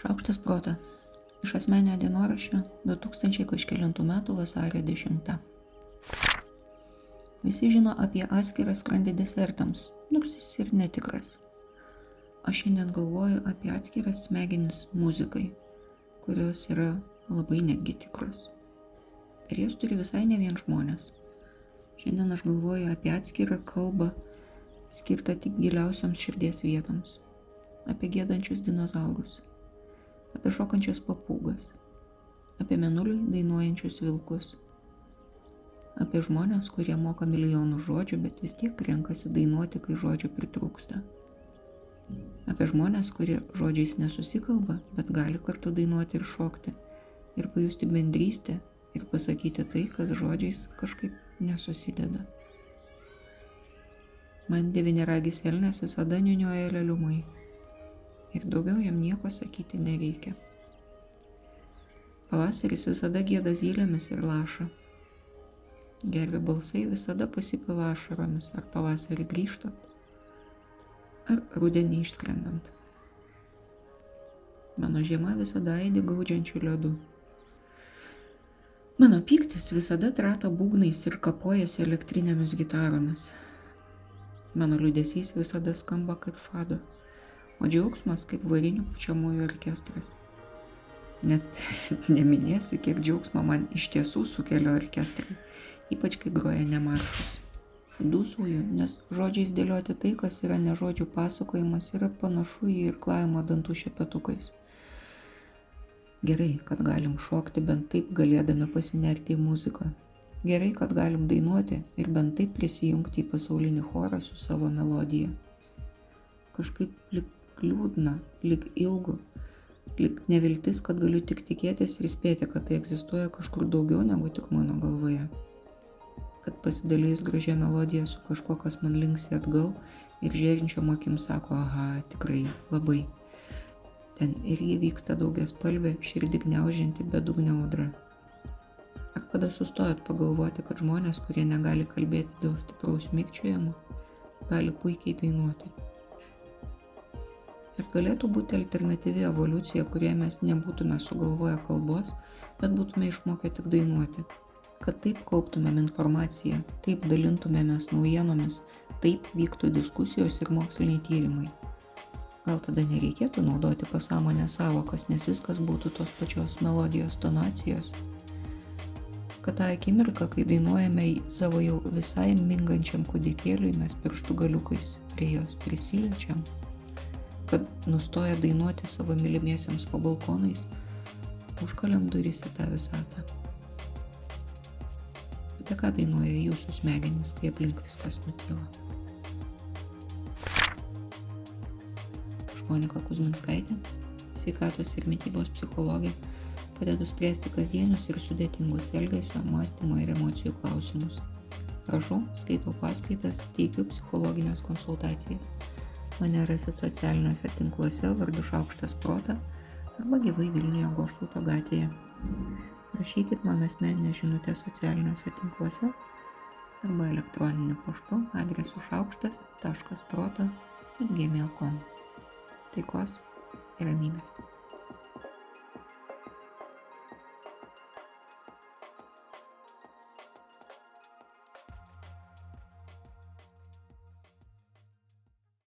Šaukštas prota. Iš asmenio dienoraščio 2000 kažkėlintų metų vasario 10. Visi žino apie atskirą skrandį desertams, nors jis ir netikras. Aš šiandien galvoju apie atskiras smegenis muzikai, kurios yra labai netgi tikros. Ir jas turi visai ne vien žmonės. Šiandien aš galvoju apie atskirą kalbą, skirtą tik giliausiams širdies vietoms, apie gėdančius dinozaurus apie šokančias papūgas, apie menuliui dainuojančius vilkus, apie žmonės, kurie moka milijonų žodžių, bet vis tiek renkasi dainuoti, kai žodžių pritrūksta. Apie žmonės, kurie žodžiais nesusikalba, bet gali kartu dainuoti ir šokti, ir pajusti bendrystę, ir pasakyti tai, kas žodžiais kažkaip nesusideda. Man deviniragis Elnės visada niunioja leliumai ir daugiau jam nieko sakyti nereikia. Pavasaris visada gėda zylėmis ir laša. Gervi balsai visada pasipila ašaromis, ar pavasarį grįžtant, ar rudenį išskrendant. Mano žiema visada eidė gaudžiančių ledų. Mano pyktis visada trata būgnais ir kapojasi elektrinėmis gitaromis. Mano liūdėsys visada skamba kaip fado o džiaugsmas kaip varinių pučiamųjų orkestras. Net neminėsiu, kiek džiaugsmo man iš tiesų sukelia orkestrai, ypač kai groja nemaršus. Dūsauju, nes žodžiais dėlioti tai, kas yra ne žodžių pasakojimas, yra panašu į irklavimą dantų šepetukais. Gerai, kad galim šokti bent taip galėdami pasinerti į muziką. Gerai, kad galim dainuoti ir bent taip prisijungti į pasaulinį chorą su savo melodija. Kažkaip lik liūdna, lik ilgu, lik neviltis, kad galiu tik tikėtis ir spėti, kad tai egzistuoja kažkur daugiau negu tik mano galvoje. Kad pasidalėjus gražią melodiją su kažkuo, kas man linksi atgal ir žiūrinčiom akim sako, aha, tikrai, labai. Ten irgi vyksta daugia spalvė, širdį gniaužianti bedugnė audra. Ar kada sustojot pagalvoti, kad žmonės, kurie negali kalbėti dėl stipraus mikčiojimo, gali puikiai dainuoti? Ir galėtų būti alternatyvi evoliucija, kurie mes nebūtume sugalvoję kalbos, bet būtume išmokę tik dainuoti. Kad taip kauptumėm informaciją, taip dalintumėmės naujienomis, taip vyktų diskusijos ir moksliniai tyrimai. Gal tada nereikėtų naudoti pasąmonės savokas, nes viskas būtų tos pačios melodijos tonacijos. Kad tą akimirką, kai dainuojame į savo jau visai mingančiam kūdikėliui, mes pirštų galiukais prie jos prisiliečiam kad nustoja dainuoti savo mylimiesiems po balkonais, užkaliam duris į tą visatą. Apie ką dainuoja jūsų smegenys, kai aplink viskas nutyla? Aš Monika Kuzminskaitė, sveikatos ir mytybos psichologė, padedu spręsti kasdienius ir sudėtingus elgesio, mąstymo ir emocijų klausimus. Rašau, skaitau paskaitas, teikiu psichologinės konsultacijas Mane rasit socialiniuose tinkluose vardu Šaukštas Prota arba gyvai Vilniuje Goštauto gatvėje. Rašykit man asmeninę žinutę socialiniuose tinkluose arba elektroniniu paštu adresu šaukštas.proto.gmail.com. Taikos ir ramybės.